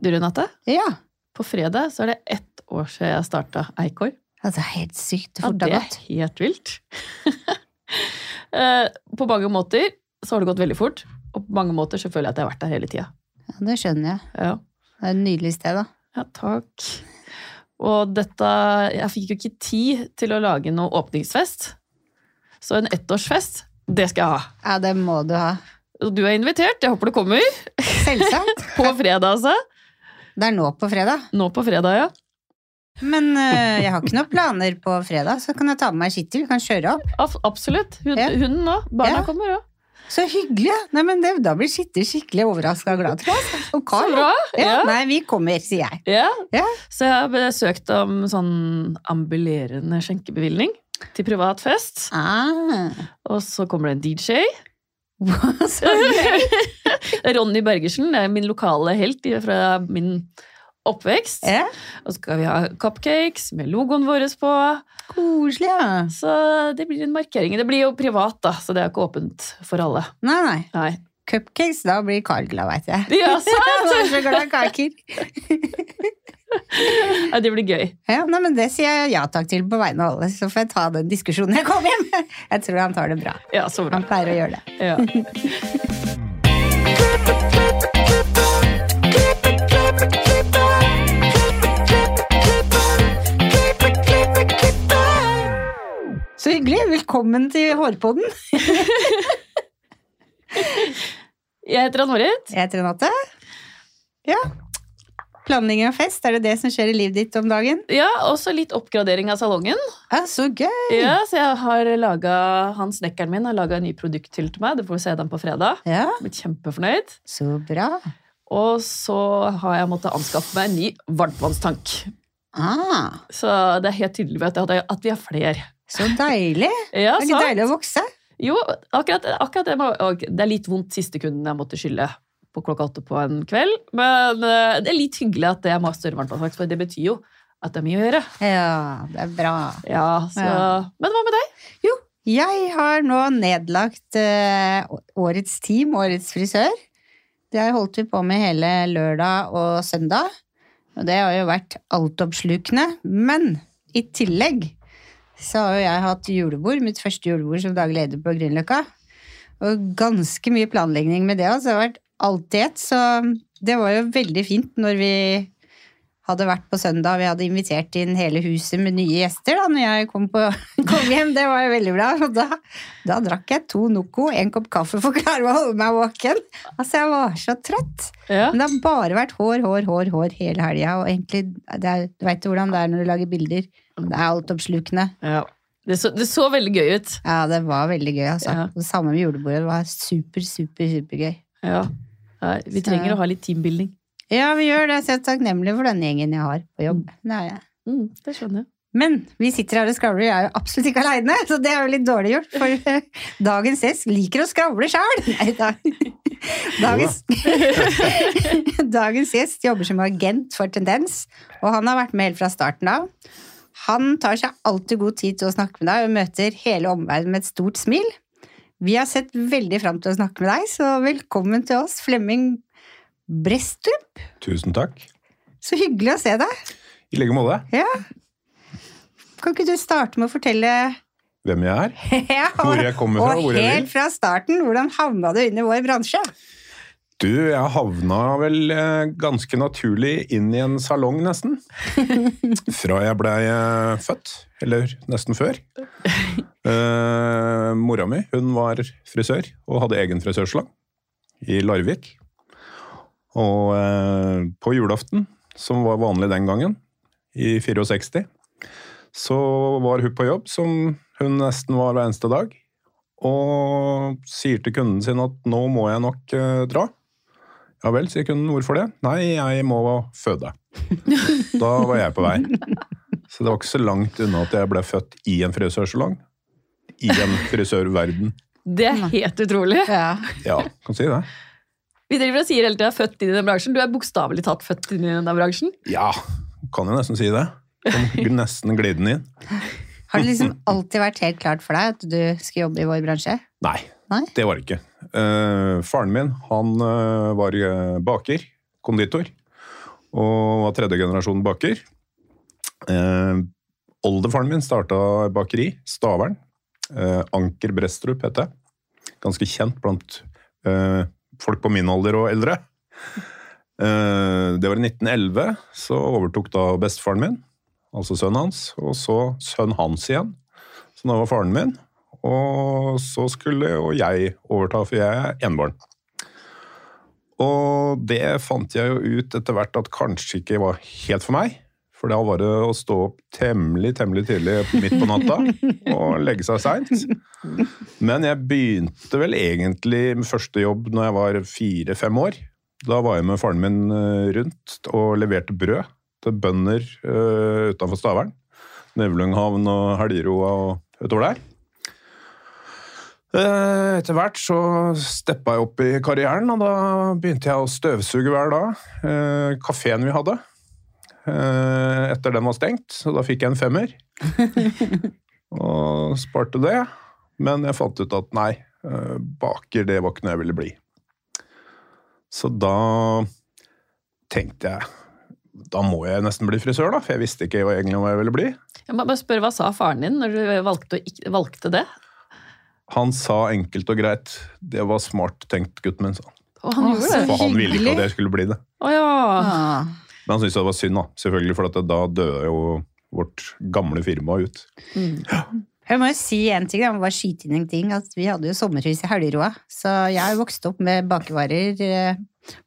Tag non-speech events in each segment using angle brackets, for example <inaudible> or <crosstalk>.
Du, Renate, Ja. på fredag så er det ett år siden jeg starta Eikor. Altså, helt sykt fort det det har er helt vilt. <laughs> Eh, på mange måter så har det gått veldig fort, og på mange måter så føler jeg at jeg har vært der hele tida. Ja, det skjønner jeg. Ja. Det er et nydelig sted, da. ja, takk. Og dette Jeg fikk jo ikke tid til å lage noe åpningsfest, så en ettårsfest, det skal jeg ha. Ja, det må du ha. Du er invitert, jeg håper du kommer. Selvsagt. <laughs> På fredag, altså. Det er nå på fredag. Nå på fredag, ja. Men øh, jeg har ikke noen planer på fredag, så kan jeg ta med meg. Vi kan kjøre opp. Ab- Absolutt. Hun, Ja. Hunden òg. Barna Ja. kommer òg. Så hyggelig! Nei, men det, Da blir Kitty skikkelig overraska og glad, tror jeg. Og Så Carl. Ja. Nei, vi kommer, sier jeg. Ja. Ja. Så jeg har besøkt om sånn ambulerende skjenkebevilgning til privat fest. Ah, Og så kommer det en DJ. <laughs> Ronny Bergersen er min lokale helt fra min oppvekst. Ja, Og så skal vi ha cupcakes med logoen vår på. koselig, ja. Så det blir en markering. Det blir jo privat, da, så det er ikke åpent for alle. Nei, nei. Nei. Cupcakes, da blir Carl glad, veit jeg. Ja, <laughs> Han er så sant! glad i kaker. <laughs> Ja, det blir gøy. Ja, nei, men Det sier jeg ja takk til på vegne av alle, så får jeg ta den diskusjonen når jeg kommer hjem. Jeg tror han tar det bra. Ja, så bra. Han pleier å gjøre det. Ja. Så hyggelig! Velkommen til Hårpodden. Jeg heter Ann-Marit. Jeg heter Renate. Ja. Planlegging av fest, er det det som skjer i livet ditt om dagen? Ja, også litt oppgradering av salongen. Ja, Så gøy! Ja, så jeg har laget, Han snekkeren min har laga en ny produkthylle til meg. Du får se den på fredag. Ja, Blitt kjempefornøyd. Så bra. Og så har jeg måttet anskaffe meg en ny varmtvannstank. Ah, Så det er helt tydelig at, at vi har flere. så deilig! <laughs> Ja, Det er ikke deilig å vokse. Jo, akkurat, akkurat det, det er litt vondt siste kunden jeg måtte skylle på klokka åtte på en kveld. Men eh, det er litt hyggelig at det er ha større varmt, for det betyr jo at det er mye å gjøre. Ja, det er bra. Ja, så, Ja. Men hva med deg? Jo, jeg har nå nedlagt eh, årets team, årets frisør. Det har holdt vi på med hele lørdag og søndag. Og det har jo vært altoppslukende. Men i tillegg så har jo jeg hatt julebord, mitt første julebord som daglig leder på Grünerløkka. Og ganske mye planlegging med det også. Det har vært ett. Så det var jo veldig fint når vi hadde vært på søndag, vi hadde invitert inn hele huset med nye gjester da når jeg kom, på, <laughs> kom hjem. Det var jo veldig bra. Og da, da drakk jeg to Noco, en kopp kaffe for å klare å holde meg våken. Altså, jeg var så trøtt. Ja. Men det har bare vært hår, hår, hår, hår hele helga. Og egentlig, det er, du veit hvordan det er når du lager bilder. Det er altoppslukende. Ja. Det, så, det så veldig gøy ut. Ja, det var veldig gøy, altså. Ja. Det samme med julebordet. Det var super, super, supergøy. Ja. Vi Så- trenger å ha litt teambuilding. Ja, vi gjør det. Så jeg er takknemlig for den gjengen jeg har på jobb. Det er jeg. Mm, det skjønner jeg. Men vi sitter her og skravler, jeg er jo absolutt ikke aleine, så det er jo litt dårlig gjort. For eh, dagens gjest liker å skravle sjøl! Da. <laughs> Dagens, <laughs> dagens gjest jobber som agent for Tendens, og han har vært med helt fra starten av. Han tar seg alltid god tid til å snakke med deg og møter hele omverdenen med et stort smil. Vi har sett veldig fram til å snakke med deg, så velkommen til oss, Flemming Brestrup. Tusen takk. Så hyggelig å se deg. I like måte. Ja. Kan ikke du starte med å fortelle Hvem jeg er, <laughs> ja, hvor jeg kommer fra, og hvor jeg helt vil. fra starten, hvordan havna du inn i vår bransje? Du, jeg havna vel eh, ganske naturlig inn i en salong, nesten. <laughs> Fra jeg blei eh, født, eller nesten før. Eh, mora mi hun var frisør og hadde egen frisørslang i Larvik. Og eh, på julaften, som var vanlig den gangen, i 64, så var hun på jobb, som hun nesten var hver eneste dag. Og sier til kunden sin at nå må jeg nok eh, dra. Ja vel, sier kunden. Hvorfor det? Nei, jeg må føde. Da var jeg på vei. Så det var ikke så langt unna at jeg ble født i en frisørsalong. I en frisørverden. Det er helt utrolig. Ja. Ja, kan si det. Vi driver og sier hele tida 'født inn i den bransjen'. Du er bokstavelig talt født inn i denne bransjen. Ja, kan jo nesten si det. Kom nesten glidende inn. Har det liksom alltid vært helt klart for deg at du skal jobbe i vår bransje? Nei, Nei? det var det ikke. Uh, faren min han uh, var eh, baker, konditor, og var tredje generasjon baker. Eh, oldefaren min starta bakeri, Stavern. Eh, Anker Brestrup het det. Ganske kjent blant eh, folk på min alder og eldre. Eh, det var i 1911. Så overtok da bestefaren min, altså sønnen hans, og så sønnen hans igjen. Så da var faren min. Og så skulle jo jeg overta, for jeg er enebarn. Og det fant jeg jo ut etter hvert at kanskje ikke var helt for meg. For da var det å stå opp temmelig temmelig tidlig midt på natta og legge seg seint. Men jeg begynte vel egentlig med første jobb når jeg var fire-fem år. Da var jeg med faren min eh, rundt og leverte brød til bønder uh, utenfor Stavern. Nevlunghavn og Helgeroa og utover der. Eh, Etter hvert så steppa jeg opp i karrieren, og da begynte jeg å støvsuge hver dag. Kafeen vi hadde, etter den var stengt, så da fikk jeg en femmer. <laughs> og sparte det. Men jeg fant ut at nei, eh, baker det var ikke noe jeg ville bli. Så da tenkte jeg da må jeg nesten bli frisør, da, for jeg visste ikke egentlig hva jeg ville bli. Jeg må bare spørre, Hva sa faren din når du valgte, valgte det? Han sa enkelt og greit 'det var smart tenkt, gutten min', sa han. Og han gjorde så det? For han ville ikke at jeg skulle bli det. Å ja. Men han syntes det var synd, da. Selvfølgelig, for at da døde jo vårt gamle firma ut. Mm. Jeg må jo si en ting, jeg må bare skyte inn en ting, at vi hadde jo sommerhus i Helgeroa, så jeg har vokst opp med bakevarer eh,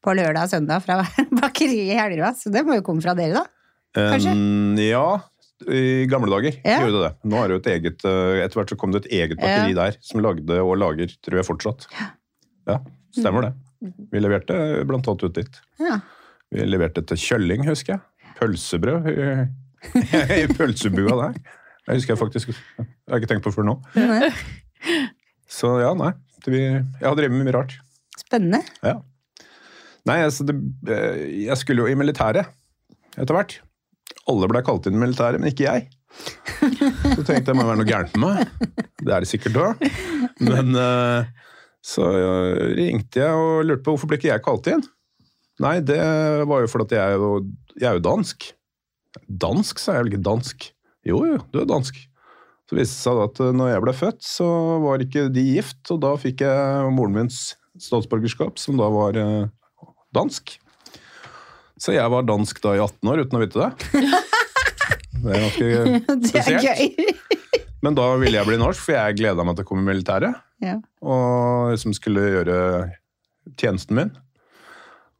på lørdag og søndag fra <laughs> bakeriet i Helgeroa, så det må jo komme fra dere da. Kanskje? Um, ja, i gamle dager Ja. gjorde det det. Nå er det jo et eget eh, Etter hvert så kom det et eget bakeri der som lagde og lager, tror jeg fortsatt. Ja, stemmer det. Vi leverte blant annet ut dit. Ja. Vi leverte til kjølling, husker jeg. Pølsebrød i, <laughs> i pølsebua der. Jeg husker jeg faktisk Jeg har ikke tenkt på før nå. Så ja, nei. Det, vi, jeg har drevet med mye rart. Spennende. Ja. Nei, altså det, eh, jeg skulle jo i militæret etter hvert. Alle ble kalt inn i militæret, men ikke jeg. Så tenkte jeg det må være noe gærent med meg. Det er det sikkert da. Men eh, så eh, ringte jeg og lurte på hvorfor ble ikke jeg kalt inn. Nei, det var jo fordi jeg jeg er jo dansk. Dansk, sa jeg vel ikke dansk. Jo, jo, du er dansk. Så viste det seg at eh, når jeg ble født, så var ikke de gift, og da fikk jeg moren mins statsborgerskap, som da var eh, dansk. Så jeg var dansk da i 18 år uten å vite det. <laughs> Det er ganske Det er spesielt. gøy. <laughs> Men da ville jeg bli norsk, for jeg gleda meg til å komme i militæret. Ja. Og liksom skulle gjøre tjenesten min.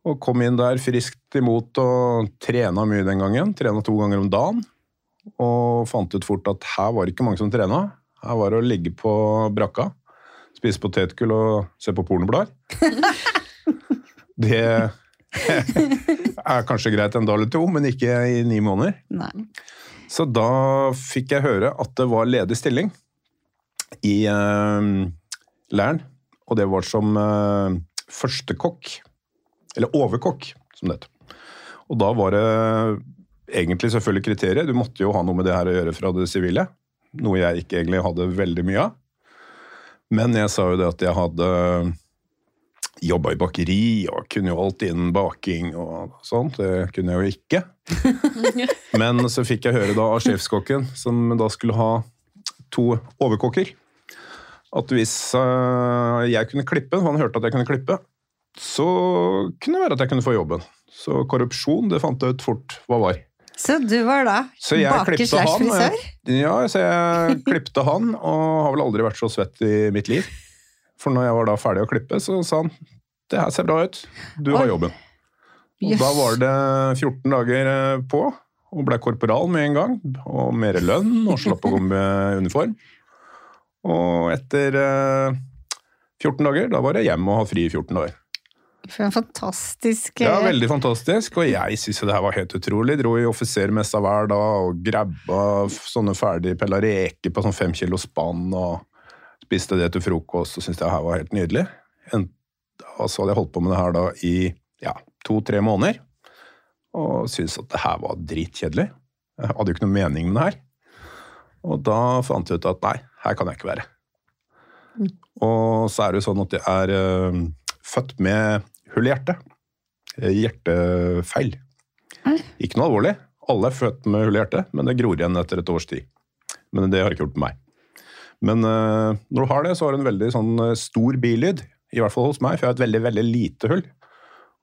Og kom inn der friskt imot og trena mye den gangen. Trena to ganger om dagen. Og fant ut fort at her var det ikke mange som trena. Her var det å ligge på brakka, spise potetgull og se på pornoblader. <laughs> Det er kanskje greit en dag eller to, men ikke i ni måneder. Nei. Så da fikk jeg høre at det var ledig stilling i eh, leiren. Og det var som uh, førstekokk. Eller overkokk, som det heter. Og da var det egentlig selvfølgelig kriteriet. Du måtte jo ha noe med det her å gjøre fra det sivile. Noe jeg ikke egentlig hadde veldig mye av. Men jeg sa jo det at jeg hadde jobba i bakeri og kunne jo alt innen baking og sånt. Det kunne jeg jo ikke. <laughs> Men så fikk jeg høre da av sjefskokken, som da skulle ha to overkokker, at hvis eh, jeg kunne klippe, for han hørte at jeg kunne klippe, så kunne det være at jeg kunne få jobben. Så korrupsjon, det fant jeg ut fort hva var. Så du var da Så baker slash frisør? Ja, så jeg klippte han, og har vel aldri vært så svett i mitt liv. For når jeg var da ferdig å klippe, så sa han det her ser bra ut, du har jobben. Og da var det 14 dager eh, på, og ble korporal med en gang. Og mer lønn, og slapp å gå med uniform. Og etter eh, 14 dager, da var jeg hjemme og ha fri i 14 dager. For en fantastisk Ja, eh, veldig fantastisk, og jeg syns det her var helt utrolig. Dro i offisermessa hver dag og grabba sånne sånne ferdigpella reker på sånn fem kilo spann og spiste det til frokost og syntes det her var helt nydelig. En, og så hadde jeg holdt på med det her da i ja, to-tre måneder, og syntes at det her var dritkjedelig. Jeg hadde jo ikke noe mening med det her. Og da fant jeg ut at nei, her kan jeg ikke være. Og så er det jo sånn at jeg er øh, født med hull i hjertet. Eh, Hjertefeil. Ikke noe alvorlig. Alle er født med hull i hjertet, men det gror igjen etter et års tid. Men det har ikke gjort meg. Men eh, når du har det, så har du en veldig sånn eh, stor bilyd. I hvert fall hos meg, for jeg har et veldig, veldig lite hull.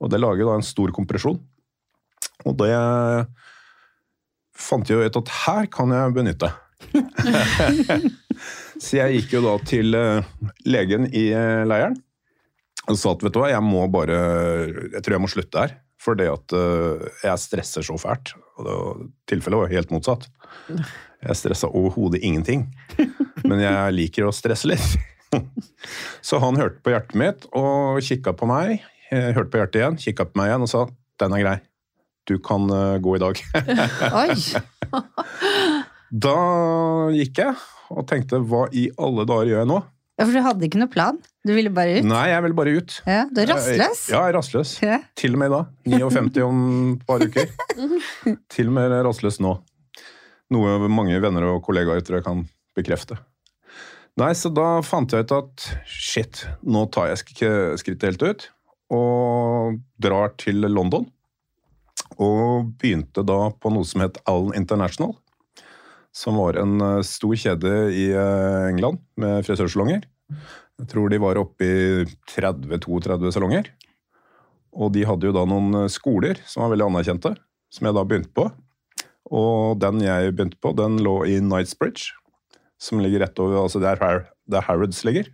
Og det lager da en stor kompresjon. Og det fant jeg jo ut at her kan jeg benytte. <laughs> <laughs> så jeg gikk jo da til legen i leiren sa at vet du hva, jeg må bare Jeg tror jeg må slutte her. Fordi at eh, jeg stresser så fælt. Og det, tilfellet var helt motsatt. <laughs> Jeg stressa overhodet ingenting. Men jeg liker å stresse litt. <laughs> Så han hørte på hjertet mitt og kikka på meg. Jeg hørte på hjertet igjen, kikka på meg igjen og sa 'den er grei'. Du kan eh, gå i dag. Oi! <laughs> Da gikk jeg og tenkte 'hva i alle dager gjør jeg nå'? Ja, For du hadde ikke noe plan? Du ville bare ut? Nei, jeg ville bare ut. Ja, Du er rastløs? Ja, jeg er rastløs. Ja. Til og med da. 59 om et par uker. <laughs> Til og med rastløs nå. Noe mange venner og kollegaer tror jeg kan bekrefte. Nei, så da fant jeg ut at shit, nå tar jeg ikke skrittet helt ut. Og drar til London. Og begynte da på noe som het Allen International. Som var en eh, stor kjede i eh, England med frisørsalonger. Jeg tror de var oppe i 30-32 salonger. Og de hadde jo da noen eh, skoler som var veldig anerkjente, som jeg da begynte på. Og den jeg begynte på, den lå i Knightsbridge, som ligger rett over Altså der, Har der Harrods ligger.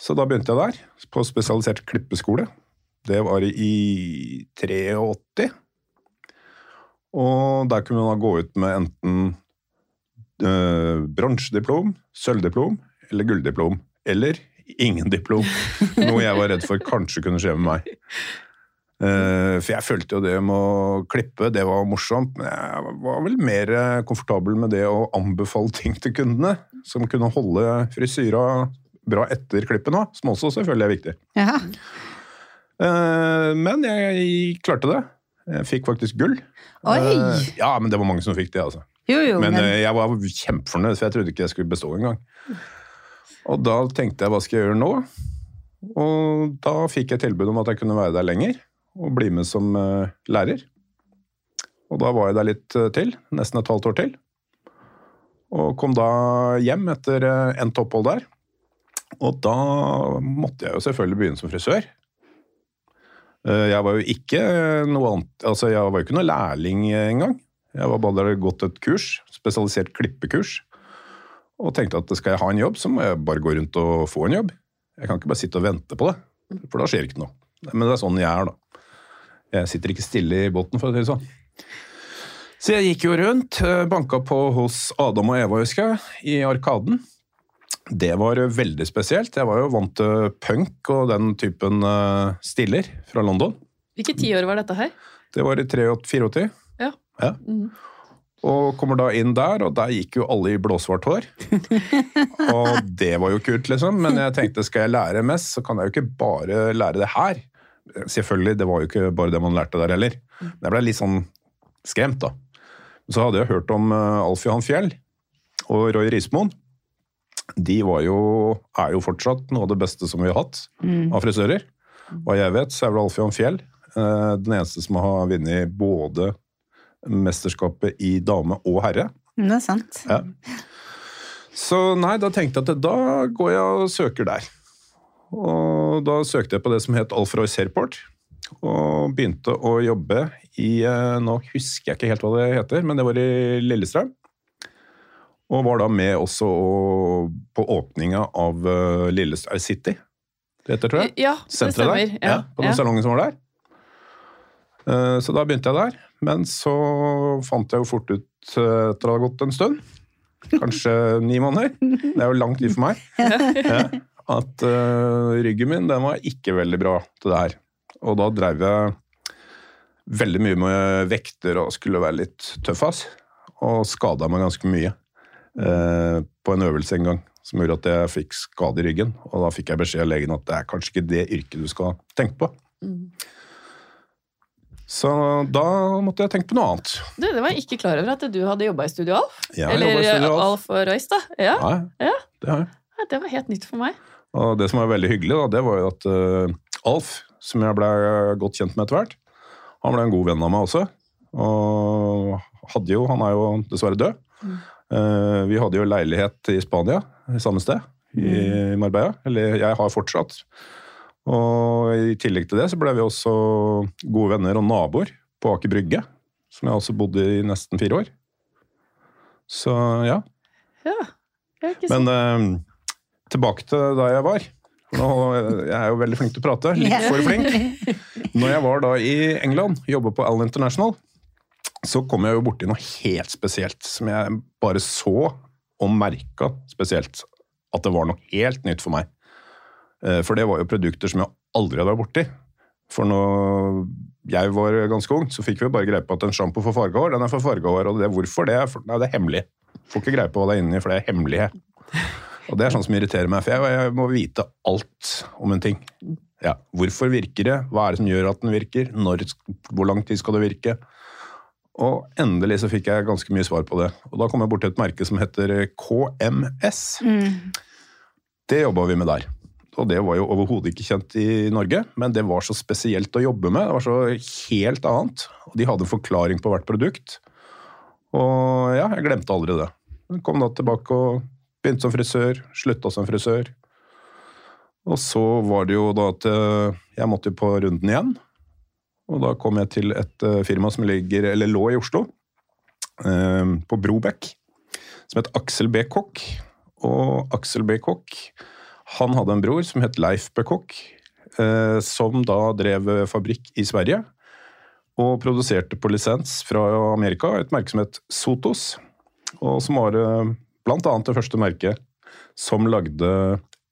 Så da begynte jeg der, på spesialisert klippeskole. Det var i 83. Og der kunne man da gå ut med enten eh, bronsediplom, sølvdiplom eller gulldiplom. Eller ingen diplom. <laughs> Noe jeg var redd for kanskje kunne skje med meg. Eh, for jeg følte jo det med å klippe, det var morsomt. Men jeg var vel mer eh, komfortabel med det å anbefale ting til kundene. Som kunne holde frisyra bra etter klippet nå, som også selvfølgelig er viktig. Ja. Men jeg klarte det. Jeg fikk faktisk gull. Oi! Ja, men det var mange som fikk det, altså. Jo, jo, Men men, eh, jeg var kjempefornøyd, for jeg trodde ikke jeg skulle bestå engang. Og da tenkte jeg hva skal jeg gjøre nå? Og da fikk jeg tilbud om at jeg kunne være der lenger og bli med som uh, lærer. Og da var jeg der litt uh, til, nesten et halvt år til. Og kom da hjem etter uh, endt opphold der. Og da måtte jeg jo selvfølgelig begynne som frisør. Jeg var jo ikke noe annet Altså, jeg var jo ikke noe lærling engang. Jeg var bare gått et kurs, spesialisert klippekurs, og tenkte at skal jeg ha en jobb, så må jeg bare gå rundt og få en jobb. Jeg kan ikke bare sitte og vente på det, for da skjer ikke noe. Men det er sånn jeg er, da. Jeg sitter ikke stille i båten, for å si det sånn. Så jeg gikk jo rundt, eh, banka på hos Adam og Eva, husker jeg, i Arkaden. Det var veldig spesielt. Jeg var jo vant til punk og den typen eh, stiller fra London. Hvilket tiår var dette her? Det var i 83-84. Ja. Ja. Og kommer da inn der, og der gikk jo alle i blåsvart hår. <laughs> og det var jo kult, liksom. Men jeg tenkte skal jeg lære mest, så kan jeg jo ikke bare lære det her. Selvfølgelig, det var jo ikke bare det man lærte der heller. Men jeg ble litt sånn skremt, da. Så hadde jeg hørt om eh, Alf Johan Fjell og Roy Rismoen. De var jo, er jo fortsatt noe av det beste som vi har hatt mm. av frisører. Hva jeg vet, så er vel Alf Johan Fjell eh, den eneste som har vunnet både mesterskapet i dame og herre. Det er sant. Ja. Så nei, da tenkte jeg at da går jeg og søker der. Og da søkte jeg på det som het Alf Royce Airport, og begynte å jobbe i eh, Nå husker jeg ikke helt hva det heter, men det var i Lillestrøm. Og var da med også på åpninga av eh, Lillestrøm City, det heter, tror jeg Ja, det senteret der. stemmer. Ja, på den ja. salongen som var der. Eh, Så da begynte jeg der. Men så fant jeg jo fort ut, eh, etter å ha gått en stund, kanskje ni måneder, det er jo lang tid for meg, <laughs> at eh, ryggen min den var ikke veldig bra til det her. Og da drev jeg veldig mye med vekter og skulle være litt tøffass, og skada meg ganske mye på en øvelse en gang som gjorde at jeg fikk skade i ryggen. Og da fikk jeg beskjed av legen at det er kanskje ikke det yrket du skal tenke på. Mm. Så da måtte jeg tenke på noe annet. Du, det var jeg ikke klar over at du hadde jobba i Studio Alf. Jeg Eller i Studio Alf. Alf og Royce, da. Ja. Ja, Ja. det har jeg. Ja, Det var helt nytt for meg. Og det som var veldig hyggelig, da, det var jo at uh, Alf, som jeg ble godt kjent med etter hvert, han ble en god venn av meg også. Og hadde jo, han er jo dessverre død. Eh, vi hadde jo leilighet i Spania, i samme sted, i Marbella. Eller jeg har fortsatt. Og i tillegg til det så ble vi også gode venner og naboer på Aker Brygge. Som jeg også bodde i nesten fire år. Så ja. Ja. Men eh, tilbake til da jeg var. Nå, jeg er jo veldig flink til å prate. Litt for flink. Når jeg var da i England, jobba på Allen International, så kom jeg jo borti noe helt spesielt som jeg bare så og merka spesielt at det var noe helt nytt for meg. Eh, For det var jo produkter som jeg aldri hadde vært borti. For når jeg var ganske ung, så fikk vi bare greie på at en sjampo for fargehår, den er for fargehår. Og det, hvorfor det? er for- Nei, det er hemmelig. Får ikke greie på hva det er inni, for det er hemmelig. Og det er sånn som irriterer meg, for jeg, jeg må vite alt om en ting. Ja, Hvorfor virker det? Hva er det som gjør at den virker? Når, hvor lang tid skal det virke? Og endelig så fikk jeg ganske mye svar på det. Og da kom jeg bort til et merke som heter KMS. Mm. Det jobba vi med der. Og det var jo overhodet ikke kjent i Norge, men det var så spesielt å jobbe med. Det var så helt annet. Og de hadde forklaring på hvert produkt. Og ja, jeg glemte aldri det. Jeg kom da tilbake og begynte som frisør, slutta som frisør. Og så var det jo da at eh, jeg måtte på runden igjen. Og da kom jeg til et eh, firma som ligger, eller lå i Oslo, eh, på Brobekk, som het Aksel B. Kokk. Og Aksel B. Kokk han hadde en bror som het Leif Bekok, eh, som da drev fabrikk i Sverige. Og produserte på lisens fra Amerika et merke som het Sotos. Og som var eh, annet det første merket som lagde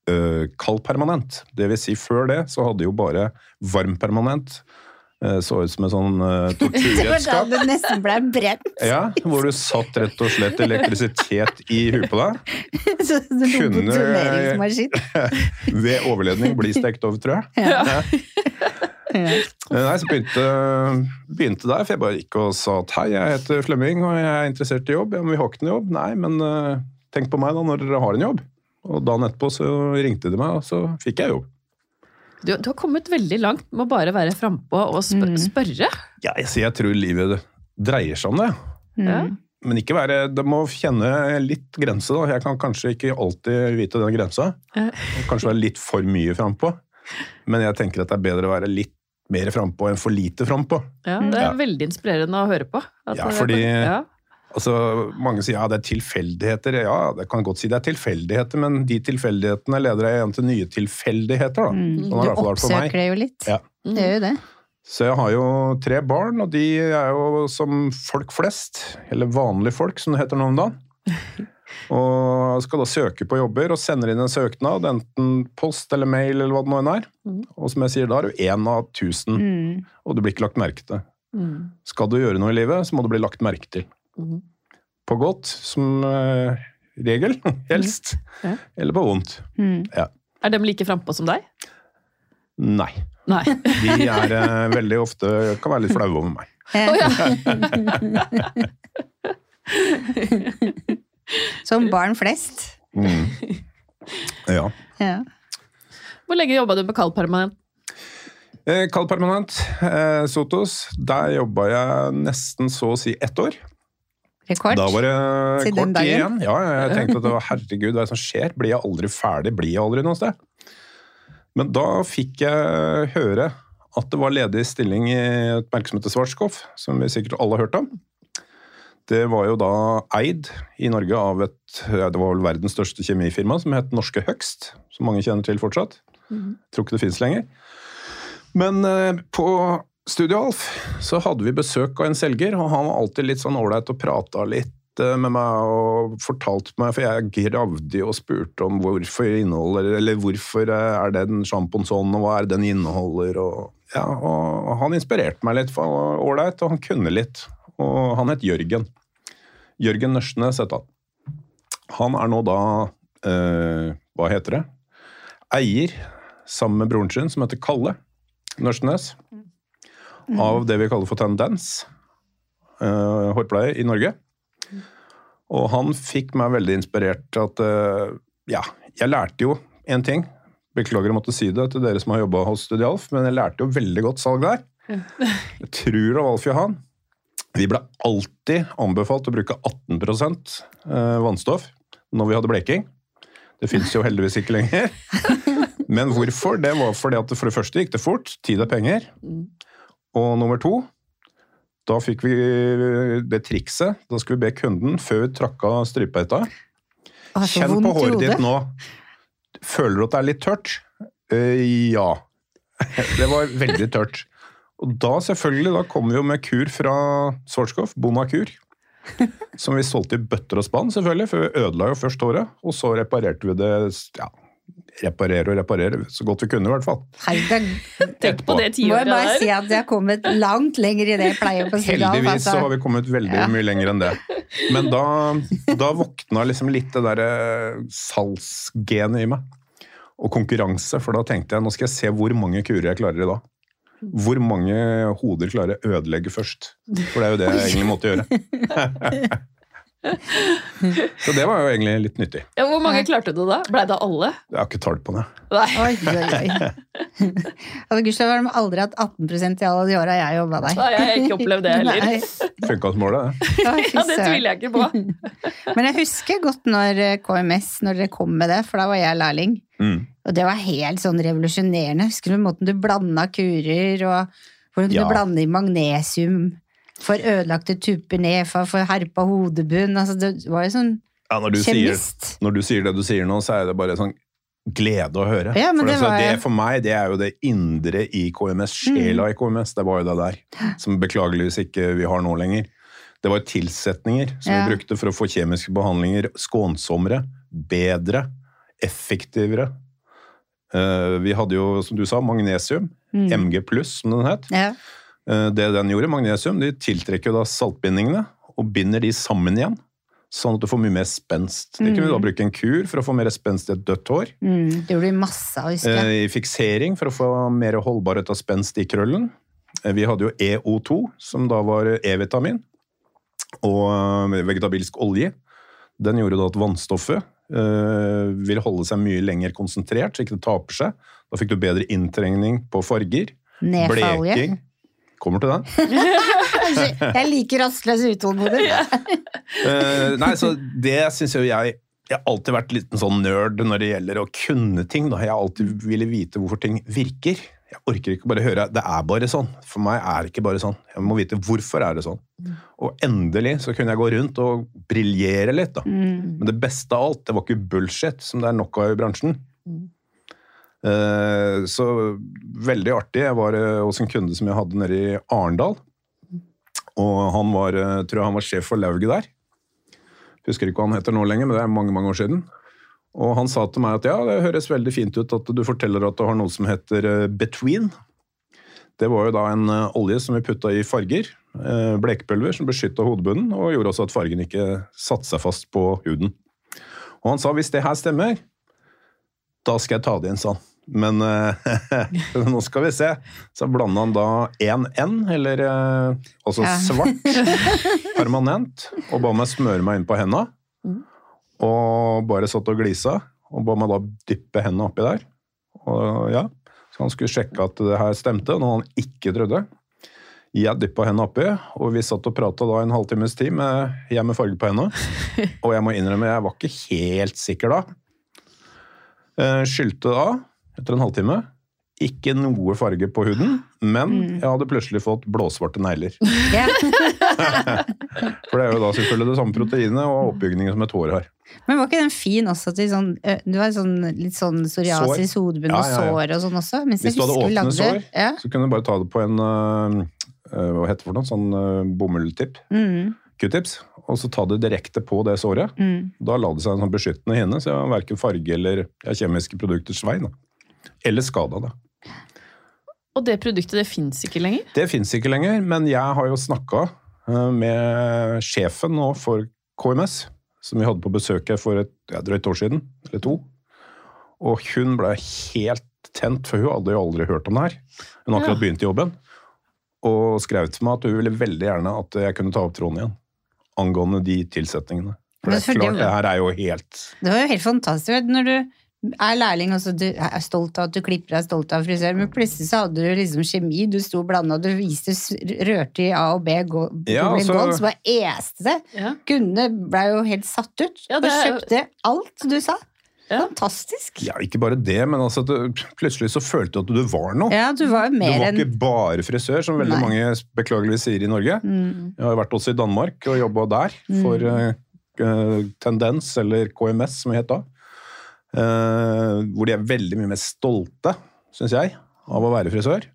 eh, kald permanent. Vil si, før det så hadde jo bare varm permanent. Eh, så ut som et sånn <laughs> uh, Det var da du nesten ble brent. Ja, hvor du satt rett og slett elektrisitet i huet på deg. <laughs> Så du Kunne- lobotomeringsmaskin. <laughs> Ved overledning bli stekt over, tror jeg. Ja. ja. Nei, så begynte, begynte der, for jeg bare gikk og sa at hei, jeg heter Flemming og jeg er interessert i jobb. Ja, men vi har ikke noen jobb. Nei, men uh, tenk på meg da når dere har en jobb. Og dagen etterpå så ringte de meg, og så fikk jeg jobb. Du, du har kommet veldig langt med å bare være frampå og spør Mm. spørre. Ja, jeg, jeg tror livet dreier seg om det. Ja. Mm. Men ikke være, det må kjenne litt grense. da. Jeg kan kanskje ikke alltid vite den grensa. Kanskje være litt for mye frampå. Men jeg tenker at det er bedre å være litt mer frampå enn for lite frampå. Ja, det er Ja. veldig inspirerende å høre på. At Ja, det- fordi- ja. Altså, Mange sier ja, det er tilfeldigheter. Ja, det kan godt si det er tilfeldigheter, men de tilfeldighetene leder deg igjen til nye tilfeldigheter. da. Mm. Sånn Du oppsøker det jo litt. Ja. Det gjør jo det. Så jeg har jo tre barn, og de er jo som folk flest. Eller vanlige folk, som det heter nå om dagen. <laughs> Og skal da søke på jobber og sender inn en søknad, enten post eller mail eller hva det nå enn er. Mhm. Og som jeg sier, da er du én av tusen, Mm. og du blir ikke lagt merke til. Mm. Skal du gjøre noe i livet, så må du bli lagt merke til. Mm. På godt, som eh, regel, <laughs> helst. Ja. Eller på vondt. Mm. Er de like frampå som deg? Nei. Nei. <laughs> De er eh, veldig ofte kan være litt flaue over meg. Oh, ja. <laughs> Som barn flest. Mm. Ja. Ja. Hvor lenge jobba du med kald permanent? Eh, Kald permanent, eh, Sotos. Der jobba jeg nesten så å si ett år. Rekord. Da var det Til kort igjen. Ja, jeg tenkte at det var, herregud, hva er det som skjer? Blir jeg aldri ferdig? Blir jeg aldri noe sted? Men da fikk jeg høre at det var ledig stilling i et merke som heter Schwarzkopf, som vi sikkert alle har hørt om. Det var jo da eid i Norge av et det var vel verdens største kjemifirma, som het Norske Høgst, som mange kjenner til fortsatt. Mhm. Tror ikke det fins lenger. Men eh, på Studio Alf så hadde vi besøk av en selger, og han var alltid litt sånn ålreit og prata litt eh, med meg og fortalte meg, for jeg gravde og spurte om hvorfor inneholder, eller hvorfor eh, er den sjampoen sånn, og hva er det den inneholder, og ja, og han inspirerte meg litt, for han var ålreit, og han kunne litt. Og han het Jørgen. Jørgen Nørsnes het han. Han er nå da eh, Hva heter det? Eier, sammen med broren sin, som heter Kalle Nørsnes, av det vi kaller for Tendens, uh, hårpleie i Norge. Og han fikk meg veldig inspirert til at uh, Ja, jeg lærte jo én ting. Beklager å måtte si det til dere som har jobba hos Studialf, men jeg lærte jo veldig godt salg der. <laughs> Jeg tror det var Alf Johan. Vi ble alltid anbefalt å bruke 18 eh, vannstoff når vi hadde bleking. Det fins jo heldigvis ikke lenger. <laughs> Men hvorfor? Det var fordi at for det første gikk det fort. Tid er penger. Og nummer to, da fikk vi det trikset. Da skulle vi be kunden, før vi trakk av strypeheita Å, Kjenn på håret ditt nå. Føler du at det er litt tørt? Uh, ja. <laughs> Det var veldig tørt. Og da selvfølgelig, da kom vi jo med kur fra Svartskov, Bonakur. <laughs> Som vi solgte i bøtter og spann, selvfølgelig, for vi ødela jo først håret. Og så reparerte vi det ja, reparere og reparere, så godt vi kunne i hvert fall. Herregud, <laughs> Tenk på det må jeg bare si at jeg har kommet langt lenger i det jeg pleier på Sudan. Heldigvis så har vi kommet veldig Ja. mye lenger enn det. Men da, da våkna liksom litt det derre salgsgenet i meg. Og konkurranse, for da tenkte jeg nå skal jeg se hvor mange kurer jeg klarer i dag. Hvor mange hoder klarer jeg å ødelegge først? For det er jo det jeg egentlig måtte gjøre. <laughs> <laughs> Så det var jo egentlig litt nyttig. Ja, hvor mange klarte du da? Blei det alle? Jeg har ikke tall på det. Nei. Oi, oi, oi. altså, Gudskjelov har de aldri hatt 18% i alle de åra jeg jobba der. Nei, jeg har ikke opplevd det heller. Funka som målet, det. Ja, det tviler jeg ikke på. <laughs> Men jeg husker godt når eh, KMS, når dere kom med det, for da var jeg lærling. Mm. Og det var helt sånn revolusjonerende. Husker du måten du blanda kurer, og hvordan Ja. du blande i magnesium for ødelagte tupper nefa, for, herpa hodebunn. Altså, det var jo sånn Ja, når, du sier, kjemist. når du sier det du sier nå, så er det bare sånn glede å høre. Ja, for, det altså, det for meg, det er jo det indre i KMS, sjela i KMS, det var jo det der. Som beklageligvis ikke vi har nå lenger. Det var tilsetninger som Ja. vi brukte for å få kjemiske behandlinger skånsommere, bedre, effektivere. Uh, vi hadde jo, som du sa, magnesium. Mm. MG pluss, som den het. Ja. Eh, Det den gjorde, magnesium, de tiltrekker da saltbindingene og binder de sammen igjen. Sånn at du får mye mer spenst. Det kunne vi da bruke en kur for å få mer spenst i et dødt hår. Mm, det gjorde vi masse av, husker jeg. Eh, I fiksering for å få mer holdbarhet av spenst i krøllen. Eh, Vi hadde jo EO2, som da var E-vitamin, og vegetabilsk olje. Den gjorde da at vannstoffet øh, vil holde seg mye lenger konsentrert, så ikke det taper seg. Da fikk du bedre inntrengning på farger. Nedfallolje. Bleking. Kommer til den. <laughs> Jeg liker rastløs utålmodig. uh, nei, så det syns jo jeg Jeg har alltid vært litt en sånn nerd når det gjelder å kunne ting. Da. Jeg har alltid ville vite hvorfor ting virker. Jeg orker ikke bare høre 'det er bare sånn'. For meg er det ikke bare sånn. Jeg må vite hvorfor er det sånn. Og endelig så kunne jeg gå rundt og briljere litt. da. Mm. Men det beste av alt, det var ikke bullshit, som det er nok av i bransjen. Mm. Eh, Så veldig artig. Jeg var eh, hos en kunde som jeg hadde nede i Arendal. Og han var, eh, tror jeg han var sjef for lauget der. Husker ikke hva han heter nå lenger, men det er mange mange år siden. Og han sa til meg at ja, det høres veldig fint ut at du forteller at du har noe som heter Between. Det var jo da en olje som vi putta i farger, blekepulver, som beskytta hodebunnen og gjorde også at fargen ikke satte seg fast på huden. Og han sa hvis det her stemmer, da skal jeg ta det inn, sa han. Men eh, <laughs> nå skal vi se. Så blanda han da én N, eller eh, altså Ja. svart, <laughs> permanent, og ba meg smøre meg inn på henda. Mhm. Og bare satt og glisa, og ba meg da dyppe hendene oppi der. Og ja, Så han skulle sjekke at det her stemte, noe han ikke trodde. Jeg dyppa hendene oppi, og vi satt og prata en halvtimes tid med jeg med farge på hendene. <laughs> Og jeg må innrømme, jeg var ikke helt sikker da. Skyldte Skylte da, etter en halvtime. Ikke noe farge på huden, men jeg hadde plutselig fått blåsvarte negler. <laughs> Yeah. <laughs> For det er jo da selvfølgelig det samme proteinet og oppbygningen som et hår har. Men var ikke den fin også til sånn Du har sånn, litt sånn psoriasis, hodebunn og Ja, ja, ja. sår og sånn også? Hvis du hadde åpne sår, Ja. så kunne du bare ta det på en øh, Hva heter det for noe? Sånn uh, bomulltipp. Mm, Q-tips. Og så ta det direkte på det såret. mm. Da la det seg en sånn beskyttende hinne, så jeg verken farge eller kjemiske produkters vei. Da. Eller skada, da. Og det produktet det fins ikke lenger? Det fins ikke lenger, men jeg har jo snakka med sjefen nå for KMS, som vi hadde på besøk her for et ja, drøyt år siden, eller to. Og hun ble helt tent, for hun hadde jo aldri hørt om det her. Hun har akkurat Ja. begynt i jobben. Og skrev til meg at hun ville veldig gjerne at jeg kunne ta opp tråden igjen. Angående de tilsetningene. For det er klart, det her er jo helt Det var jo helt fantastisk. Når du er lærling også, du er stolt av at du klipper deg, stolt av frisør, men plutselig så hadde du liksom kjemi, du sto blanda, du viste, rørte i A og B, go, Ja, altså- gold, så bare este det. Ja. Kundene ble jo helt satt ut, Ja, og det og kjøpte alt du sa. Ja. Fantastisk. Ja, ikke bare det, men altså, du, plutselig så følte du at du var noe. Ja, du var jo Du mer var enn ikke bare frisør, som veldig Nei. mange beklageligvis sier i Norge. mm. Jeg har vært også i Danmark og jobba der for mm. uh, Tendens, eller KMS som det het da. Eh, hvor de er veldig mye mer stolte, syns jeg, av å være frisør.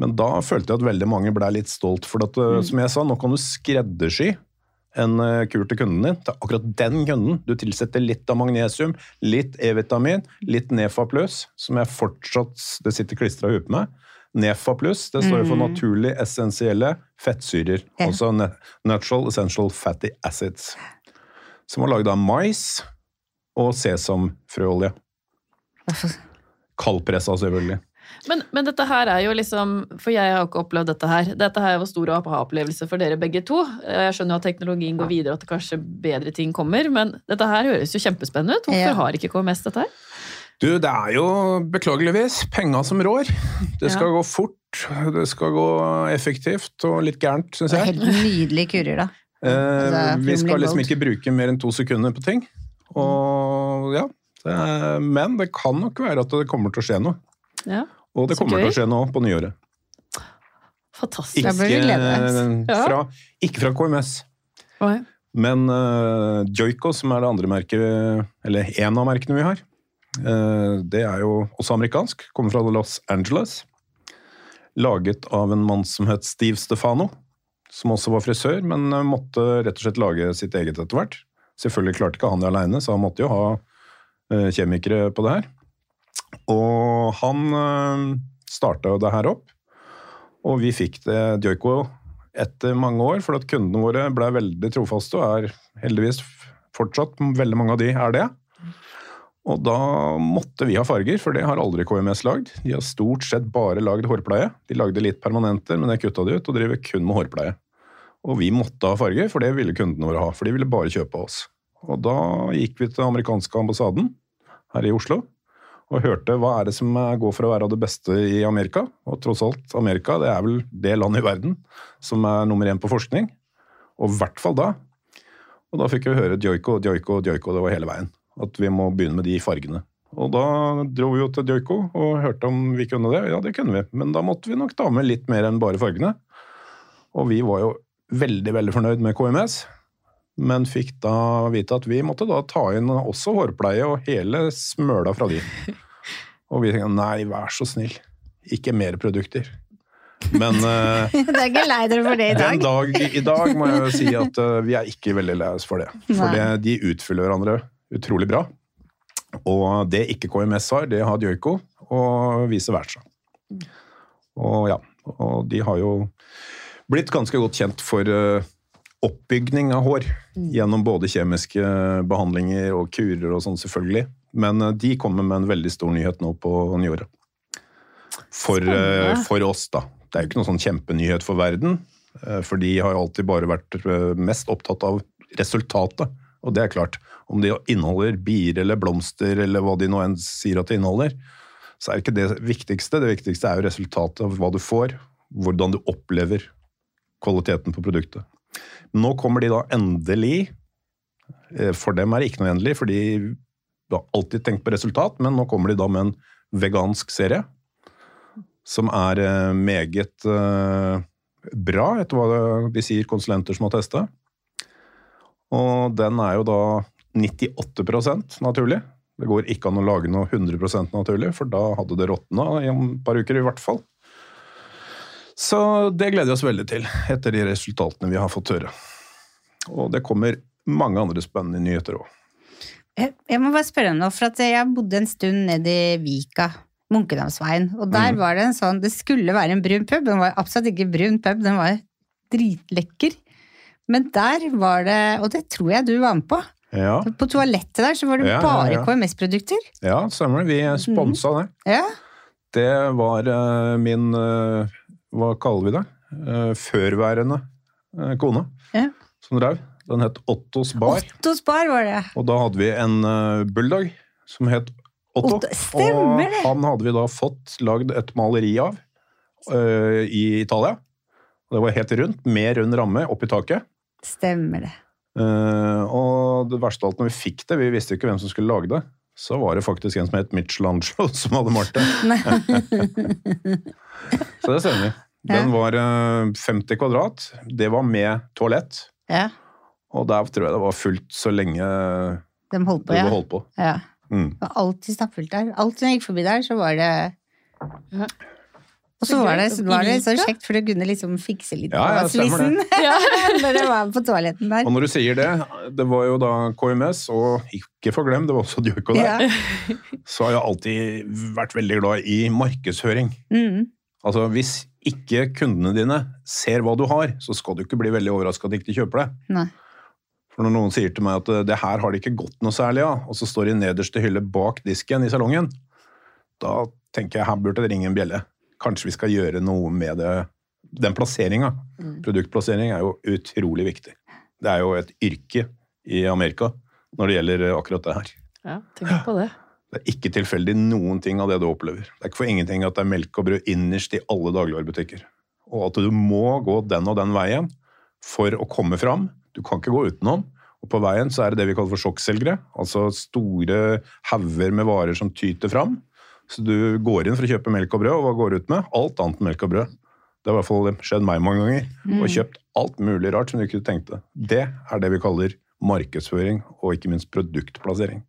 Men da følte jeg at veldig mange ble litt stolt. For at, mm. som jeg sa, nå kan du skreddersy en eh, kur til kunden din. Er akkurat den kunden. Du tilsetter litt av magnesium, litt E-vitamin, litt Nefa pluss, som jeg fortsatt det sitter klistra i huet på meg. Nefa pluss, det står jo for Mm. naturlig essensielle fettsyrer. Altså natural essential fatty acids. Som var laget av mais og sesamfrøolje. Kaldpressa, selvfølgelig. Men, men dette her er jo liksom For jeg har ikke opplevd dette her. Dette her var stor aha-opplevelse for dere begge to. Jeg skjønner jo at teknologien går videre, og at kanskje bedre ting kommer, men dette her høres jo kjempespennende ut. Hvorfor Ja. har ikke KMS dette her? Du, det er jo beklageligvis penga som rår. Det skal gå fort, det skal gå effektivt og litt gærent, syns Det er jeg. helt nydelige kurer, da. Eh, Altså, vi skal liksom ikke bruke mer enn to sekunder på ting. Og ja, det Men det kan nok være at det kommer til å skje noe. Ja, Og det kommer til å skje noe på nyåret. Fantastisk. Ikke, fra, ikke fra KMS, Oi. men uh, Joico, som er det andre merket, eller en av merkene vi har, uh, det er jo også amerikansk. Kommer fra Los Angeles. Laget av en mann som het Steve Stefano, som også var frisør, men eh, måtte rett og slett lage sitt eget etter hvert. Selvfølgelig klarte ikke han det aleine, så han måtte jo ha eh, kjemikere på det her. Og han uh, starta jo det her opp, og vi fikk det Djoiko etter mange år, for at kundene våre ble veldig trofaste, og er heldigvis fortsatt veldig mange av de er det. Og da måtte vi ha farger, for det har aldri KMS lagd. De har stort sett bare lagd hårpleie. De lagde litt permanenter, men det kutta de ut, og driver kun med hårpleie. Og vi måtte ha farger, for det ville kundene våre ha, for de ville bare kjøpe av oss. Og da gikk vi til den amerikanske ambassaden her i Oslo, og hørte hva er det som går for å være av det beste i Amerika. Og tross alt, Amerika det er vel det landet i verden som er nummer én på forskning. Og i hvert fall da. Og da fikk vi høre Joico, Joico, Joico, det var hele veien. At vi må begynne med de fargene. Og da dro vi jo til Joico og hørte om vi kunne det. Ja, det kunne vi. Men da måtte vi nok ta med litt mer enn bare fargene. Og vi var jo veldig, veldig fornøyd med KMS. Men fikk da vite at vi måtte da ta inn også hårpleie og hele smøla fra de. <laughs> Og vi tenkte nei, vær så snill, ikke mer produkter. Men uh, <laughs> Det er ikke lei dere for det i den dag. dag i dag må jeg jo si at uh, vi er ikke veldig lei oss for det. For det, de utfyller hverandre utrolig bra. Og det ikke KMS har, det har Djoiko, og vice versa. Og ja, og de har jo blitt ganske godt kjent for eh, oppbygning av hår. Gjennom både kjemiske behandlinger og kurer og sånn, selvfølgelig. Men eh, de kommer med en veldig stor nyhet nå på nyåret. For, eh, for oss, da. Det er jo ikke noen sånn kjempenyhet for verden. For de har jo alltid bare vært mest opptatt av resultatet. Og det er klart, om de inneholder bier eller blomster eller hva de nå enn sier at de inneholder, så er ikke det viktigste. Det viktigste er jo resultatet av hva du får, hvordan du opplever kvaliteten på produktet. Nå kommer de da endelig eh, For dem er det ikke noe endelig, for de har alltid tenkt på resultat, men nå kommer de da med en vegansk serie som er eh, meget eh, bra, etter hva de sier konsulenter som har testa. Og den er jo da 98% naturlig. Det går ikke an å lage noe 100% naturlig, for da hadde det råtna i et par uker i hvert fall. Så det gleder vi oss veldig til, etter de resultatene vi har fått høre. Og det kommer mange andre spennende nyheter òg. Jeg, må bare spørre om noe, for at jeg bodde en stund nede i Vika, Munkedamsveien, og der Mhm. var det en sånn Det skulle være en brun pub, den var absolutt ikke brun pub, den var dritlekker. Men der var det, og det tror jeg du var med på, Ja, på toalettet der så var det Ja, bare ja. KMS-produkter. ja, stemmer. Vi sponsa det. Ja. Det var uh, min eh, Hva kaller vi det? Eh, førværende eh, kone Ja. som drev. Den het Ottos Bar. Ottos bar var det. Og da hadde vi en uh, bulldog som het Otto. Otto, stemmer det. Og han hadde vi da fått lagd et maleri av uh, i Italia. Det var helt rundt, med rund ramme oppi taket. Stemmer det. Uh, og det verste av alt, når vi fikk det, vi visste jo ikke hvem som skulle lage det, så var det faktisk en som het Michelangelo <laughs> som hadde malt <laughs> det. så det stemmer. Den var eh, 50 kvadrat. Det var med toalett. Ja, Og der tror jeg det var fullt så lenge de holdt på, det ja. var holdt på. ja. Mm. Det var alltid stappfullt der. Alt som jeg gikk forbi der, så var det Ja. Og så var det, så var det så kjekt, for du kunne liksom fikse litt Ja, ja, på slissen <laughs> når du var på toaletten der. Og når du sier det, det var jo da KMS, og ikke forglem, det var også Djurko der, Ja. <laughs> så har jeg alltid vært veldig glad i markedshøring. Mm. Altså, hvis ikke kundene dine ser hva du har, så skal du ikke bli veldig overraska at de ikke kjøper det. Nei. For når noen sier til meg at eh, det her har det ikke gått noe særlig av, og så står de i nederste hylle bak disken i salongen, da tenker jeg her burde det ringe en bjelle. Kanskje vi skal gjøre noe med det. Den plasseringa. Mm. Produktplassering er jo utrolig viktig. Det er jo et yrke i Amerika når det gjelder akkurat det her. Ja, tenk på det. Det er ikke tilfeldig noen ting av det du opplever. Det er ikke for ingenting at det er melk og brød innerst i alle dagligvarebutikker. Og at du må gå den og den veien for å komme fram. Du kan ikke gå utenom. Og på veien så er det det vi kaller for sjokkselgere. Altså store hauger med varer som tyter fram. Så du går inn for å kjøpe melk og brød, og hva går du ut med? Alt annet enn melk og brød. Det har i hvert fall skjedd meg mange ganger. Og kjøpt alt mulig rart som du ikke tenkte. Det er det vi kaller markedsføring, og ikke minst produktplassering.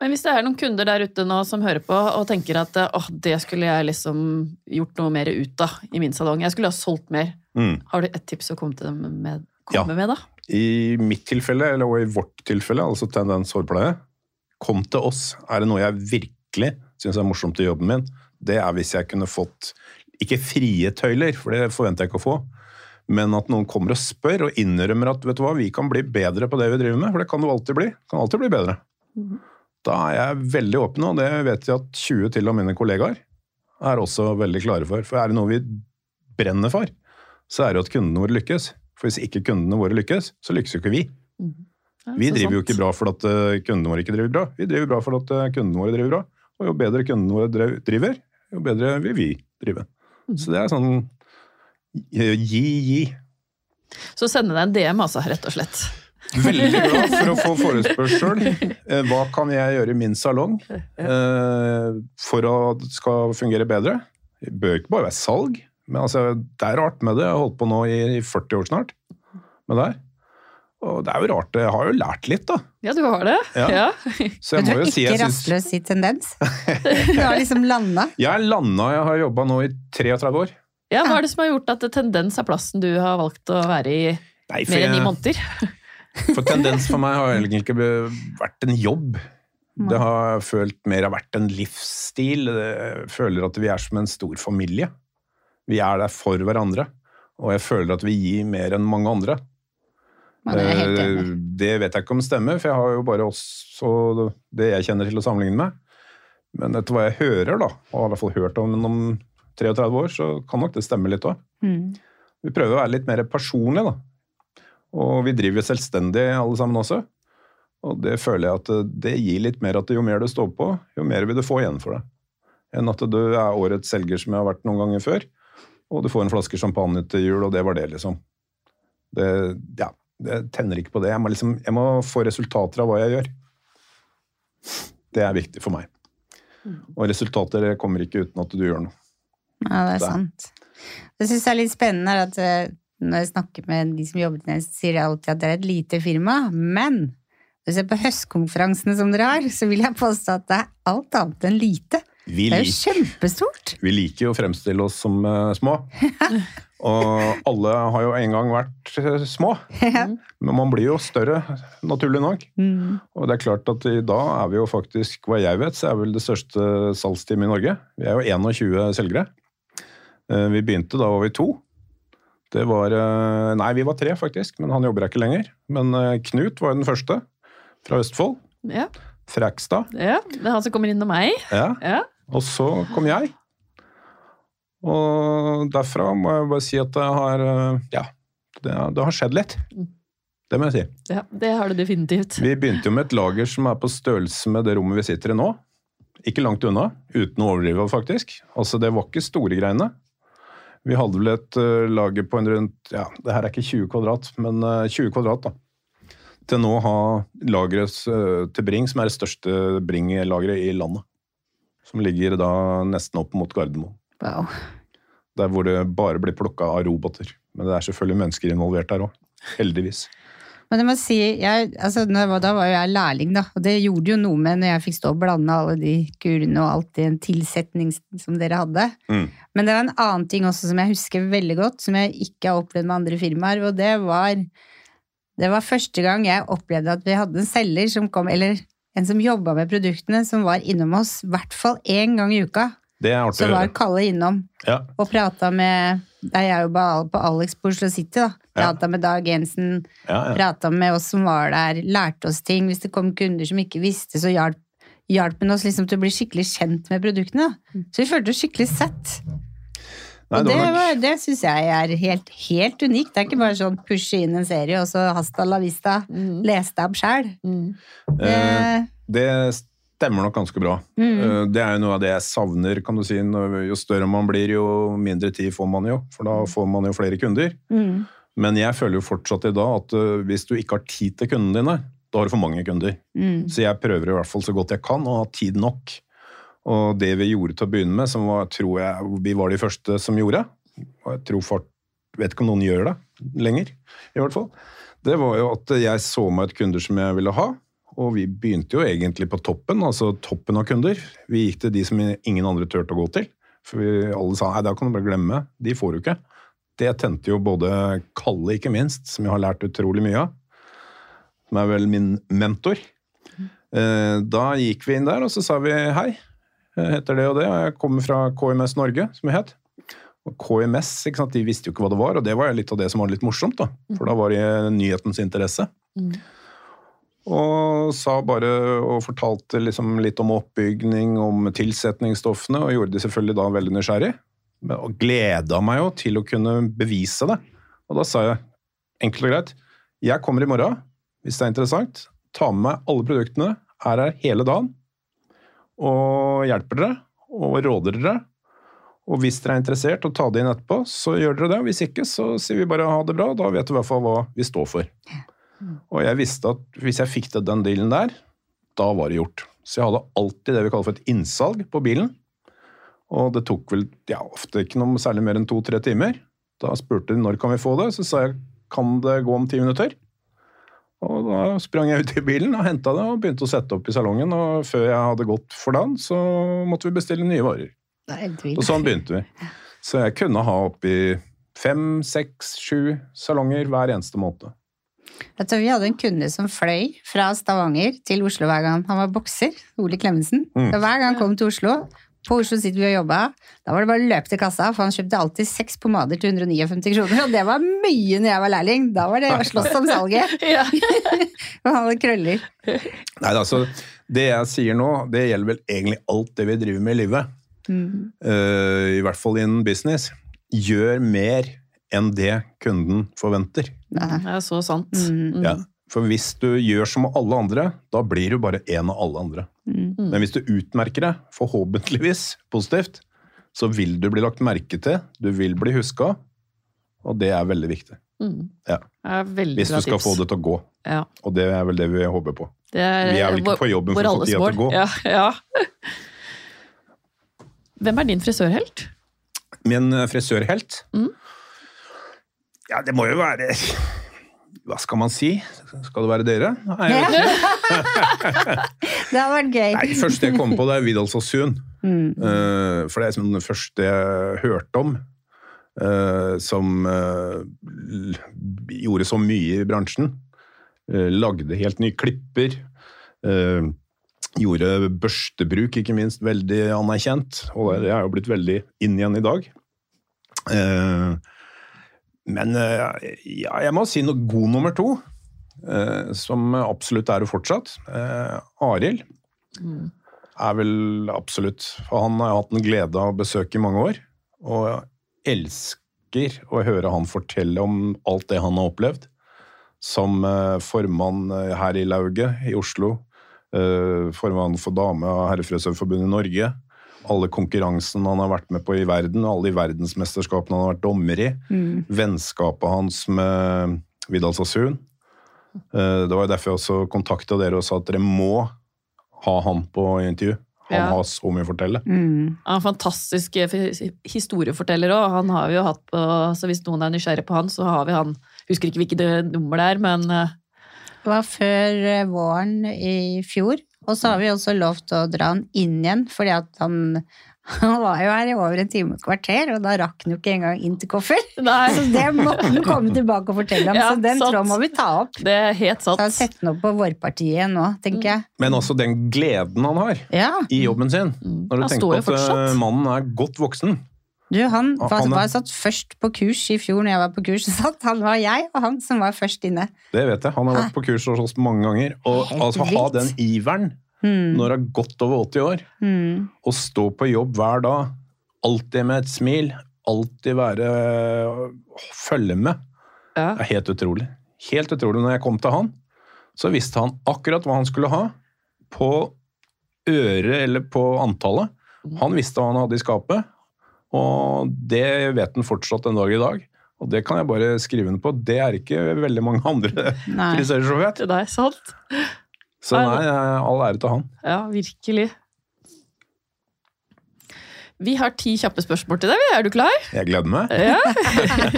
Men hvis det er noen kunder der ute nå som hører på og tenker at åh, det skulle jeg liksom gjort noe mer ut av i min salong, jeg skulle ha solgt mer, Mm. har du et tips å komme til dem med, Ja. med da? I mitt tilfelle, eller i vårt tilfelle, altså tendens hårpleie, kom til oss. Er det noe jeg virkelig syns er morsomt i jobben min, det er hvis jeg kunne fått ikke frie tøyler, for det forventer jeg ikke å få, men at noen kommer og spør og innrømmer at vet du hva, vi kan bli bedre på det vi driver med, for det kan du alltid bli. Kan alltid bli bedre. Da er jeg veldig åpen, og det vet jeg at 20 til av mine kollegaer er også veldig klare for. For er det noe vi brenner for, så er det jo at kundene våre lykkes. For hvis ikke kundene våre lykkes, så lykkes jo ikke vi. Ja, Vi driver jo ikke bra for at eh, kundene våre ikke driver bra. Vi driver bra for at eh, kundene våre driver bra. Og jo bedre kundene våre driver, jo bedre vil vi drive. Mhm. Så det er sånn gi, gi. Så sende deg en DM, altså, rett og slett. Veldig glad <laughs> for å få forespørsel. Eh, Hva kan jeg gjøre i min salong eh, for at det skal fungere bedre? Det bør ikke bare være salg, men altså, det er rart med det. Jeg har holdt på nå i 40 år snart med det her. Og det er jo rart. Jeg har jo lært litt, da. Ja, du har det? Ja. Ja. Så jeg Du må jo si ikke jeg syns rastløs i tendens. Du har liksom landa. Jeg er landa, <laughs> jeg har jobba nå i 33 år. Ja, Hva er det som har gjort at tendens er plassen du har valgt å være i Nei, mer enn ni måneder? <laughs> for tendens for meg har egentlig ikke vært en jobb. Det har følt mer har vært en livsstil. Jeg føler at vi er som en stor familie. Vi er der for hverandre. Og jeg føler at vi gir mer enn mange andre. Man er helt Eh, enig. Det vet jeg ikke om stemmer, for jeg har jo bare også det jeg kjenner til å sammenligne med. Men etter hva jeg hører, da, og har i hvert fall hørt om om 33 år, så kan nok det stemme litt òg. Mm. Vi prøver å være litt mer personlige, da. Og vi driver selvstendig alle sammen også. Og det føler jeg at eh, det gir litt mer at jo mer du står på, jo mer vil du få igjen for det. Enn at du er årets selger som jeg har vært noen ganger før, og du får en flaske champagne til jul, og det var det, liksom. Det, ja, det tenner ikke på det. Jeg må, liksom, jeg må få resultater av hva jeg gjør. Det er viktig for meg. Og resultater kommer ikke uten at du gjør noe. Ja, det er sant. Det syns jeg er litt spennende at eh, når jeg snakker med de som jobber så sier de alltid at det er et lite firma, men hvis jeg ser på høstkonferansene som dere har, så vil jeg påstå at det er alt annet enn lite. Vi Det er jo liker kjempestort. Vi liker jo å fremstille oss som uh, små. <laughs> Og alle har jo en gang vært uh, små. Men man blir jo større, naturlig nok. Mm. Og det er klart at i dag er vi jo faktisk, hva jeg vet, så er vel det største salgsteamet i Norge. Vi er jo 21 selgere. Uh, Vi begynte da var vi to. Det var Nei, vi var tre, faktisk, men han jobber ikke lenger. Men Knut var jo den første, fra Østfold. Ja, Frekstad. ja, Det er han som kommer innom meg. Ja. Ja. Og så kom jeg. Og derfra må jeg bare si at det har eh, Ja, det, det har skjedd litt. Det må jeg si. ja, det har du definitivt. Vi begynte jo med et lager som er på størrelse med det rommet vi sitter i nå. Ikke langt unna, uten å overdrive faktisk. Altså, det var ikke store greiene. Vi hadde vel et uh, lager på en rundt ja, Det her er ikke 20 kvadrat, men uh, 20 kvadrat, da. Til nå å ha lageret uh, til Bring, som er det største Bring-lageret i landet. Som ligger da nesten opp mot Gardermoen. Wow. Der hvor det bare blir plukka av roboter. Men det er selvfølgelig mennesker involvert der òg. Heldigvis. Men jeg må si, jeg, altså, da var jo jeg lærling, da. Og det gjorde jo noe med når jeg fikk stå og blande alle de kurene og alt i en tilsetning som dere hadde. Mm. Men det var en annen ting også som jeg husker veldig godt, som jeg ikke har opplevd med andre firmaer, og det var Det var første gang jeg opplevde at vi hadde en selger som kom, eller en som jobba med produktene, som var innom oss i hvert fall én gang i uka. Det er artig Så var. Kalle innom Ja. og prata med Jeg er jo på Alex på Oslo City, da. Ja. Med Dag Jensen, Ja, ja. prata med oss som var der, lærte oss ting. Hvis det kom kunder som ikke visste, så hjalp, hjalp han oss liksom til å bli skikkelig kjent med produktene. da. Så vi følte oss skikkelig sett. Nei, og det nok- det syns jeg er helt, helt unikt. Det er ikke bare sånn pushe inn en serie, og så hasta la vista. Mm. Les deg opp sjæl. Mm. Eh, det stemmer nok ganske bra. Mm. Eh, Det er jo noe av det jeg savner, kan du si. Jo større man blir, jo mindre tid får man jo. For da får man jo flere kunder. Mm. Men jeg føler jo fortsatt i dag at eh, hvis du ikke har tid til kundene dine, da har du for mange kunder. Mm. Så jeg prøver i hvert fall så godt jeg kan å ha tid nok. Og det vi gjorde til å begynne med, som var, tror jeg vi var de første som gjorde, og jeg tror fort, vet ikke om noen gjør det lenger, i hvert fall, det var jo at jeg så meg et kunder som jeg ville ha, og vi begynte jo egentlig på toppen, altså toppen av kunder. Vi gikk til de som ingen andre turte å gå til, for vi alle sa nei, da kan du bare glemme, de får du ikke. Det tente jo både Kalle, ikke minst, som jeg har lært utrolig mye av, som er vel min mentor. Eh, Da gikk vi inn der, og så sa vi hei, heter det og det, jeg kommer fra KMS Norge, som jeg het. Og KMS, de visste jo ikke hva det var, og det var litt av det som var litt morsomt, da. For da var det nyhetens interesse. Mm. Og sa bare, og fortalte liksom litt om oppbygning, om tilsetningsstoffene, og gjorde de selvfølgelig da veldig nysgjerrig. Og gleda meg jo til å kunne bevise det. Og da sa jeg enkelt og greit, jeg kommer i morgen, hvis det er interessant, Ta med meg alle produktene, er her hele dagen, og hjelper dere, og råder dere. Og hvis dere er interessert og tar det inn etterpå, så gjør dere det. Hvis ikke, så sier vi bare ha det bra. Da vet du i hvert fall hva vi står for. Og jeg visste at hvis jeg fikk til den dealen der, da var det gjort. Så jeg hadde alltid det vi kaller for et innsalg på bilen. Og det tok vel ja, ofte ikke noe særlig mer enn to-tre timer. Da spurte de når kan vi få det, så sa jeg kan det gå om ti minutter? Og da sprang jeg ut i bilen og henta det og begynte å sette opp i salongen. Og før jeg hadde gått for dagen, så måtte vi bestille nye varer. Er Og sånn begynte vi. Så jeg kunne ha oppi fem, seks, sju salonger hver eneste måned. Jeg tror vi hadde en kunde som fløy fra Stavanger til Oslo hver gang han var bokser. Ole Klemetsen. Mm. Og Hver gang han kom til Oslo, på Oslo sitter vi og jobba, da var det bare å løpe til kassa, for han kjøpte alltid seks pomader til 159 kroner, og det var mye når jeg var lærling. Da var det å slåss om salget. <laughs> Ja. <laughs> Og han hadde krøller. Nei, altså, det jeg sier nå, det gjelder vel egentlig alt det vi driver med i livet. Mm. Uh, I hvert fall innen business. Gjør mer enn det kunden forventer. Nei. Det er så sant. Mm. Ja. For hvis du gjør som alle andre, da blir du bare en av alle andre. Mm. Men hvis du utmerker deg, forhåpentligvis positivt, så vil du bli lagt merke til, du vil bli huska, og det er veldig viktig. Mm. Ja. Hvis du skal få det til å gå. Ja. Og det er vel det vi håper på. Det er, Vi er vel ikke vår- på jobben for å få tida til å gå. Ja, ja. <laughs> Hvem er din frisørhelt? Min eh, frisørhelt? Mm. Ja, det må jo være Hva skal man si? Skal det være dere? Nei. <laughs> Det har vært gøy. Nei, det første jeg kom på, det er Vidal Sassoon. Mm. Uh, for det er liksom det første jeg hørte om. Uh, som uh, gjorde så mye i bransjen. Lagde helt nye klipper. gjorde børstebruk, ikke minst, veldig anerkjent. Og det er jo blitt veldig inn igjen i dag. Eh, men eh, ja, jeg må si noe god nummer to, eh, som absolutt er det fortsatt. Uh, Arild Mm. er vel absolutt For han har jeg hatt en glede av å besøke i mange år. Og jeg elsker å høre han fortelle om alt det han har opplevd. Som eh, formann eh, her i lauget i Oslo. eh, formann for dame- og herrefrøsøvforbundet i Norge. Alle konkurransene han har vært med på i verden, og alle de verdensmesterskapene han har vært dommer i. Mm. Vennskapet hans med Vidal Sassoon. Eh, Det var jo derfor jeg også kontakta dere og sa at dere må ha han på intervju. Han Ja. har så mye å fortelle. Mm. Han er en fantastisk eh, historieforteller òg. Han har vi jo hatt på Så hvis noen er nysgjerrig på han, så har vi han Husker ikke hvilket nummer det er, men eh, Det var før eh, våren i fjor, og så har vi også lovt å dra han inn igjen, fordi at han, han var jo her i over en time og et kvarter, og da rakk han jo ikke engang inn til koffer. Nei, Så det måtte han komme tilbake og fortelle om, Ja, så den sant. tråden må vi ta opp. det er helt Så sett den opp på vårpartiet nå, tenker jeg. Men også den gleden han har Ja, i jobben sin. Mm. Når du Han tenker på at eh, fortsatt. mannen er godt voksen. Du, han var, han var satt først på kurs i fjor når jeg var på kurs, <laughs> satt han var jeg og han som var først inne. Det vet jeg. Han har vært på kurs hos oss mange ganger. Og altså, ha den iveren Mm. når du er godt over 80 år, Mm. og stå på jobb hver dag, alltid med et smil, alltid være Følge med. Ja. Det er helt utrolig. Helt utrolig. Når jeg kom til han, så visste han akkurat hva han skulle ha på øret eller på antallet. Han visste hva han hadde i skapet, og det vet han fortsatt den dag i dag. Og det kan jeg bare skrive under på. Det er ikke veldig mange andre <laughs> Nei. frisører som vet. Det er sant. Så nei, all ære til han. Ja, virkelig. Vi har ti kjappe spørsmål til deg. Er du klar? Jeg gleder meg. Ja.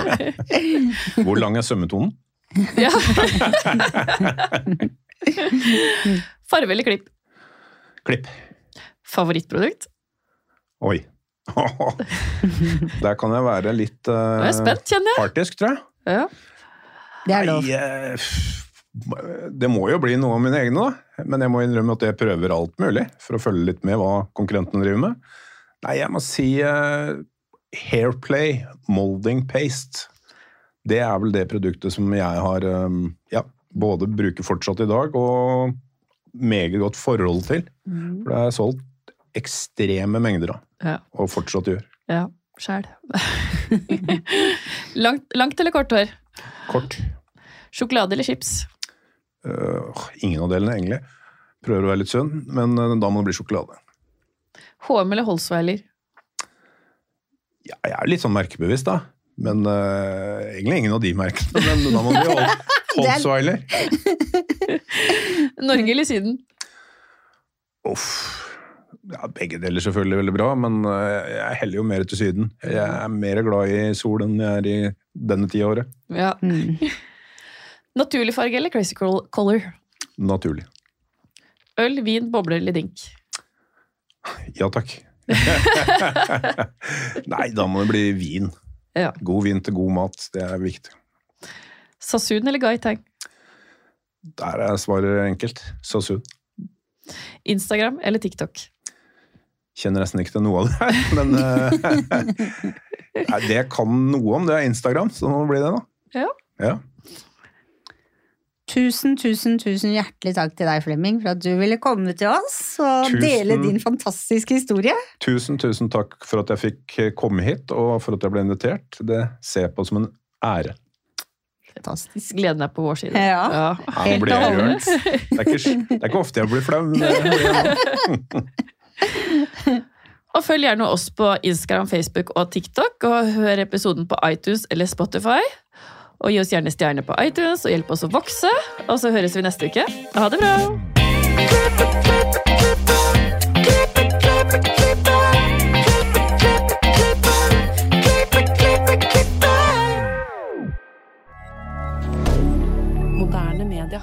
<laughs> Hvor lang er sømmetonen? <laughs> ja. Farve eller klipp? Klipp. Favorittprodukt? Oi. <laughs> Der kan jeg være litt er jeg uh, spent, kjenner jeg. partisk, tror jeg. Ja. Det er lov. Nei, eh, det må jo bli noe av mine egne, da. Men jeg må innrømme at jeg prøver alt mulig for å følge litt med hva konkurrentene driver med. Nei, jeg må si uh, Hairplay molding paste. Det er vel det produktet som jeg har um, ja, både bruker fortsatt i dag og meget godt forhold til. Mm. For det er solgt ekstreme mengder av, Ja. og fortsatt gjør. Ja, sjæl. <laughs> langt, langt eller kort hår? Kort. Sjokolade eller chips? Uh, ingen av delene, egentlig. Prøver å være litt sunn, men eh, da må det bli sjokolade. HM eller Holsweiler? Ja, jeg er litt sånn merkebevisst, da. Men uh, egentlig ingen av de merkene. Men da må det bli Holsweiler. <laughs> Norge eller Syden? Uff. Ja, begge deler selvfølgelig veldig bra, men eh, jeg heller jo mer til Syden. Jeg er mer glad i sol enn jeg er i denne tida av året. Ja. Mm. <laughs> Naturlig farge eller crazy color? Naturlig. Øl, vin, bobler eller dink? Ja takk. <laughs> Nei, da må det bli vin. Ja. God vin til god mat, det er viktig. Sasun eller Gaitang? Der er svaret enkelt. Sasun. Instagram eller TikTok? Kjenner nesten ikke til noe av det her, men eh, <laughs> nei, Det kan noe om, det er Instagram, så nå blir det, da. Ja. ja. Tusen, tusen, tusen hjertelig takk til deg, Flemming, for at du ville komme til oss og Tusen- dele din fantastiske historie. Tusen, tusen takk for at jeg fikk komme hit, og for at jeg ble invitert. Det ser jeg på som en ære. Fantastisk. Gleden er på vår side. Ja. Ja, Helt og holdent. Det er, ikke, det er ikke ofte jeg blir flau, <laughs> <laughs> Og følg gjerne oss på Instagram, Facebook og TikTok, og hør episoden på iTunes eller Spotify. Og gi oss gjerne stjerner på iTunes og hjelp oss å vokse. Og så høres vi neste uke. Ha det bra! Moderne media.